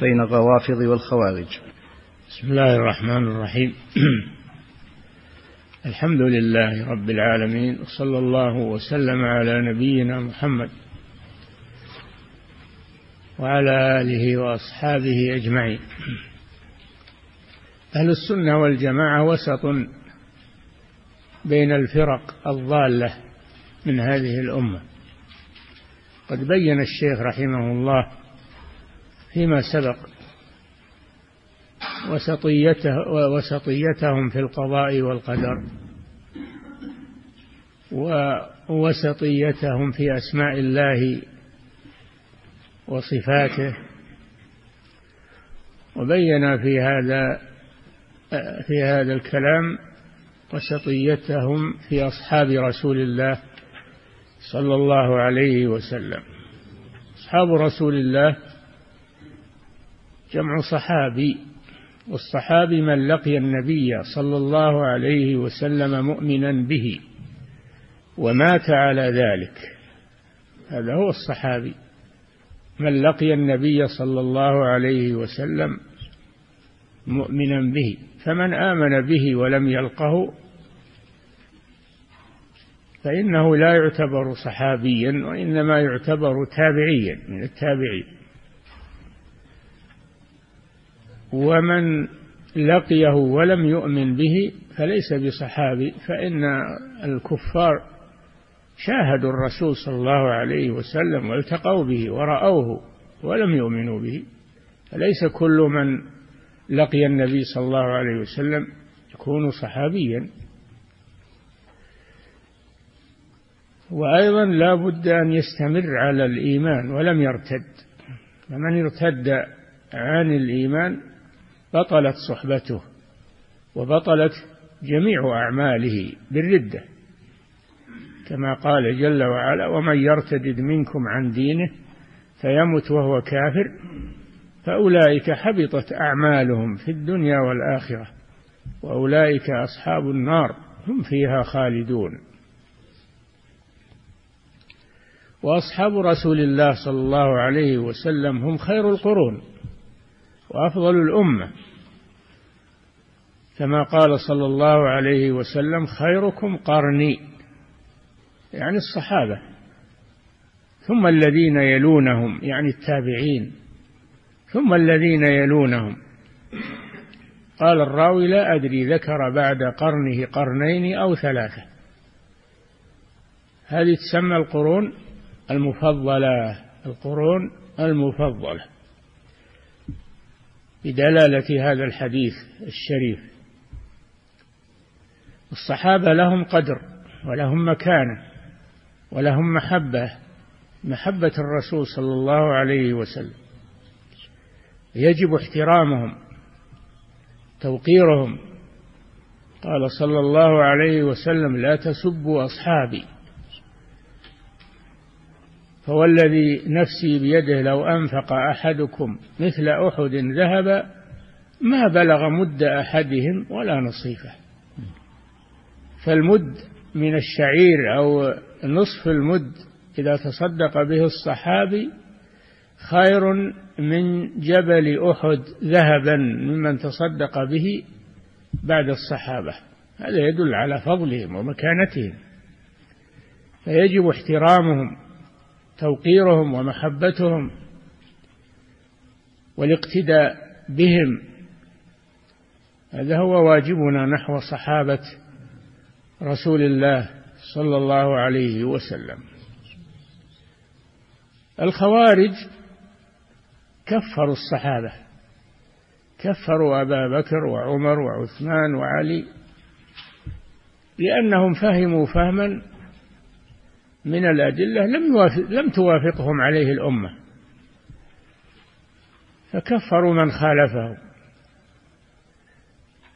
بين الروافض والخوارج. بسم الله الرحمن الرحيم. الحمد لله رب العالمين وصلى الله وسلم على نبينا محمد وعلى آله وأصحابه أجمعين. أهل السنة والجماعة وسط بين الفرق الضالة من هذه الأمة. قد بين الشيخ رحمه الله فيما سبق وسطيته وسطيتهم في القضاء والقدر ووسطيتهم في أسماء الله وصفاته وبين في هذا في هذا الكلام وسطيتهم في أصحاب رسول الله صلى الله عليه وسلم. أصحاب رسول الله جمع صحابي والصحابي من لقي النبي صلى الله عليه وسلم مؤمنا به ومات على ذلك. هذا هو الصحابي. من لقي النبي صلى الله عليه وسلم مؤمنا به فمن آمن به ولم يلقه فإنه لا يعتبر صحابيا وإنما يعتبر تابعيا من التابعين. ومن لقيه ولم يؤمن به فليس بصحابي فإن الكفار شاهدوا الرسول صلى الله عليه وسلم والتقوا به ورأوه ولم يؤمنوا به. فليس كل من لقي النبي صلى الله عليه وسلم يكون صحابيا. وأيضا لا بد أن يستمر على الإيمان ولم يرتد. فمن ارتد عن الإيمان بطلت صحبته وبطلت جميع أعماله بالردة. كما قال جل وعلا ومن يرتدد منكم عن دينه فيمت وهو كافر فأولئك حبطت أعمالهم في الدنيا والآخرة وأولئك أصحاب النار هم فيها خالدون. وأصحاب رسول الله صلى الله عليه وسلم هم خير القرون وأفضل الأمة. كما قال صلى الله عليه وسلم خيركم قرني. يعني الصحابة. ثم الذين يلونهم يعني التابعين. ثم الذين يلونهم. قال الراوي لا أدري ذكر بعد قرنه قرنين أو ثلاثة. هذه تسمى القرون المفضلة القرون المفضلة. بدلالة هذا الحديث الشريف. الصحابة لهم قدر ولهم مكانة ولهم محبة محبة الرسول صلى الله عليه وسلم. يجب احترامهم توقيرهم. قال صلى الله عليه وسلم لا تسبوا أصحابي فوالذي نفسي بيده لو أنفق أحدكم مثل أحد ذهب ما بلغ مد أحدهم ولا نصيفه. فالمد من الشعير أو نصف المد إذا تصدق به الصحابي خير من جبل أحد ذهبا ممن تصدق به بعد الصحابة. هذا يدل على فضلهم ومكانتهم فيجب احترامهم توقيرهم ومحبتهم والاقتداء بهم. هذا هو واجبنا نحو صحابة رسول الله صلى الله عليه وسلم. الخوارج كفروا الصحابة كفروا أبا بكر وعمر وعثمان وعلي لأنهم فهموا فهما من الأدلة لم يوافق لم توافقهم عليه الأمة. فكفروا من خالفهم.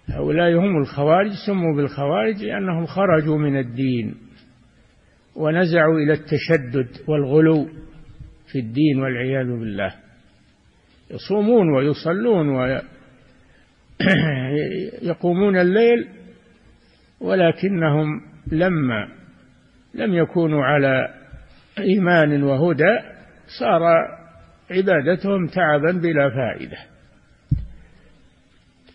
هؤلاء هم الخوارج سموا بالخوارج لأنهم خرجوا من الدين ونزعوا إلى التشدد والغلو في الدين والعياذ بالله. يصومون ويصلون ويقومون الليل ولكنهم لما لم يكونوا على إيمان وهدى صار عبادتهم تعبا بلا فائدة.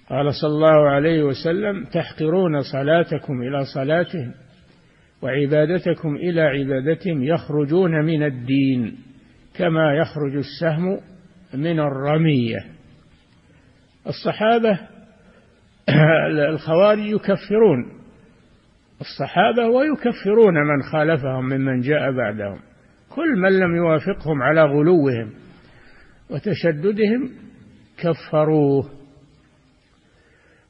قال صلى الله عليه وسلم تحقرون صلاتكم إلى صلاتهم وعبادتكم إلى عبادتهم يخرجون من الدين كما يخرج السهم من الرمية. الصحابة الخوارج يكفرون الصحابة ويكفرون من خالفهم ممن جاء بعدهم كل من لم يوافقهم على غلوهم وتشددهم كفروه.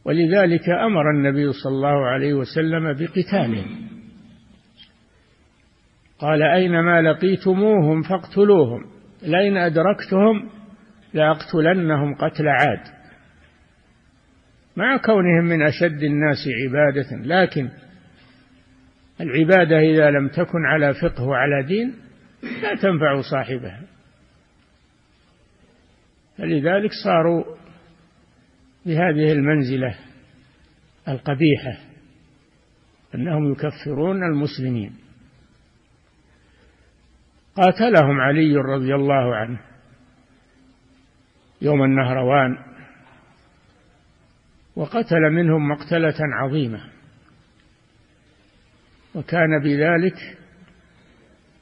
ولذلك أمر النبي صلى الله عليه وسلم بقتالهم قال اينما لقيتموهم فاقتلوهم لئن أدركتهم لأقتلنهم قتل عاد. مع كونهم من أشد الناس عبادة لكن العبادة إذا لم تكن على فقه وعلى دين لا تنفع صاحبها. فلذلك صاروا بهذه المنزلة القبيحة أنهم يكفرون المسلمين. قاتلهم علي رضي الله عنه يوم النهروان وقتل منهم مقتلة عظيمة وكان بذلك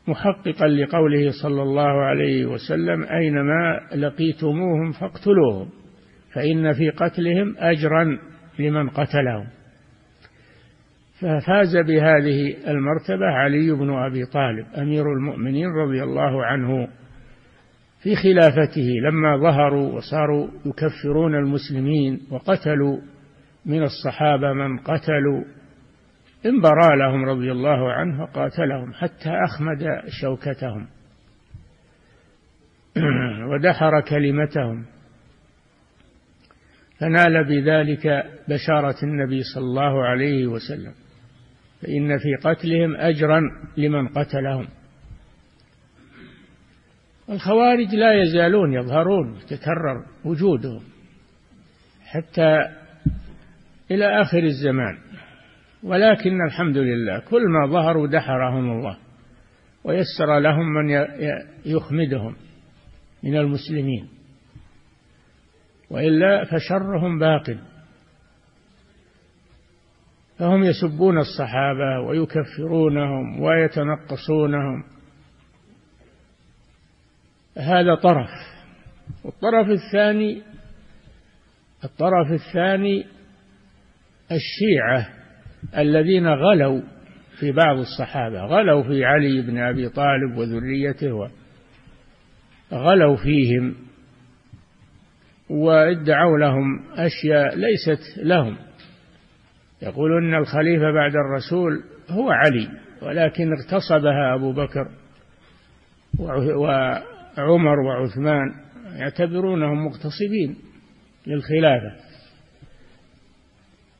محققا لقوله صلى الله عليه وسلم أينما لقيتموهم فاقتلوهم. فإن في قتلهم أجرا لمن قتلهم. ففاز بهذه المرتبة علي بن أبي طالب أمير المؤمنين رضي الله عنه في خلافته لما ظهروا وصاروا يكفرون المسلمين وقتلوا من الصحابة من قتلوا انبرى لهم رضي الله عنه وقاتلهم حتى أخمد شوكتهم ودحر كلمتهم. فنال بذلك بشارة النبي صلى الله عليه وسلم. فإن في قتلهم أجرا لمن قتلهم. الخوارج لا يزالون يظهرون يتكرر وجودهم حتى إلى آخر الزمان. ولكن الحمد لله كل ما ظهروا دحرهم الله ويسر لهم من يخمدهم من المسلمين. وإلا فشرهم باق فهم يسبون الصحابة ويكفرونهم ويتنقصونهم. هذا طرف. والطرف الثاني الطرف الثاني الشيعة الذين غلوا في بعض الصحابة. غلوا في علي بن أبي طالب وذريته غلوا فيهم. وادعوا لهم أشياء ليست لهم. يقولون أن الخليفة بعد الرسول هو علي ولكن اغتصبها أبو بكر وعمر وعثمان يعتبرونهم مغتصبين للخلافة.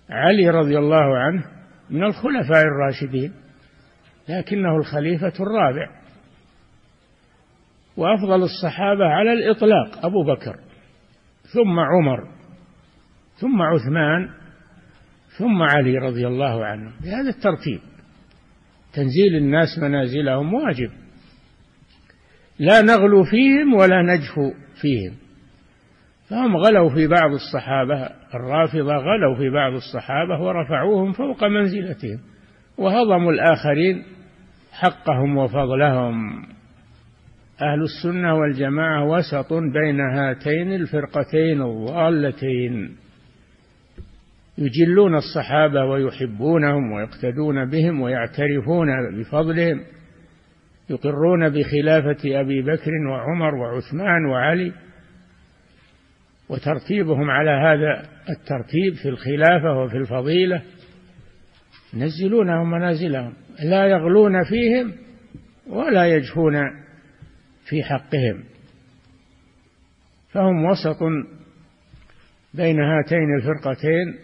علي رضي الله عنه من الخلفاء الراشدين لكنه الخليفة الرابع. وأفضل الصحابة على الإطلاق أبو بكر. ثم عمر ثم عثمان ثم علي رضي الله عنه. بهذا الترتيب تنزيل الناس منازلهم واجب. لا نغلو فيهم ولا نجفو فيهم. فهم غلوا في بعض الصحابة الرافضة غلوا في بعض الصحابة ورفعوهم فوق منزلتهم وهضموا الآخرين حقهم وفضلهم. أهل السنة والجماعة وسط بين هاتين الفرقتين الضالتين. يجلون الصحابة ويحبونهم ويقتدون بهم ويعترفون بفضلهم. يقرون بخلافة أبي بكر وعمر وعثمان وعلي. وترتيبهم على هذا الترتيب في الخلافة وفي الفضيلة. ينزلونهم منازلهم. لا يغلون فيهم ولا يجفون في حقهم. فهم وسط بين هاتين الفرقتين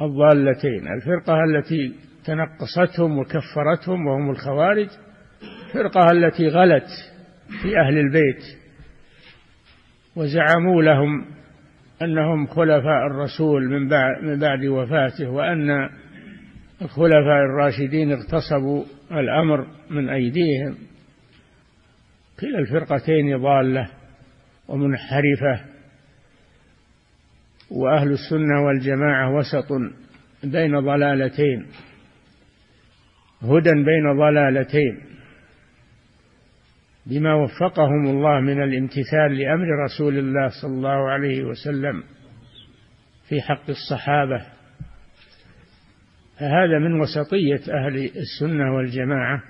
الضالتين. الفرقة التي تنقصتهم وكفرتهم وهم الخوارج الفرقة التي غلت في أهل البيت وزعموا لهم أنهم خلفاء الرسول من بعد, من بعد وفاته وأن الخلفاء الراشدين اغتصبوا الأمر من أيديهم. كلا الفرقتين ضالة ومنحرفة وأهل السنة والجماعة وسط بين ضلالتين هدى بين ضلالتين بما وفقهم الله من الامتثال لأمر رسول الله صلى الله عليه وسلم في حق الصحابة. فهذا من وسطية أهل السنة والجماعة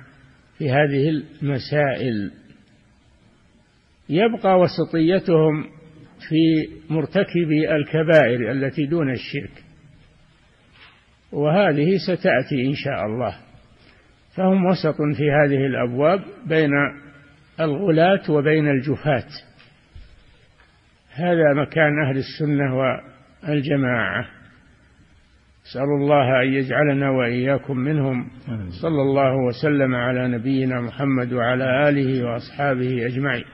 في هذه المسائل. يبقى وسطيتهم في مرتكبي الكبائر التي دون الشرك. وهذه ستأتي إن شاء الله. فهم وسط في هذه الأبواب بين الغلاة وبين الجفاة هذا مكان أهل السنة والجماعة. أسأل الله أن يجعلنا وإياكم منهم. صلى الله وسلم على نبينا محمد وعلى آله وأصحابه أجمعين.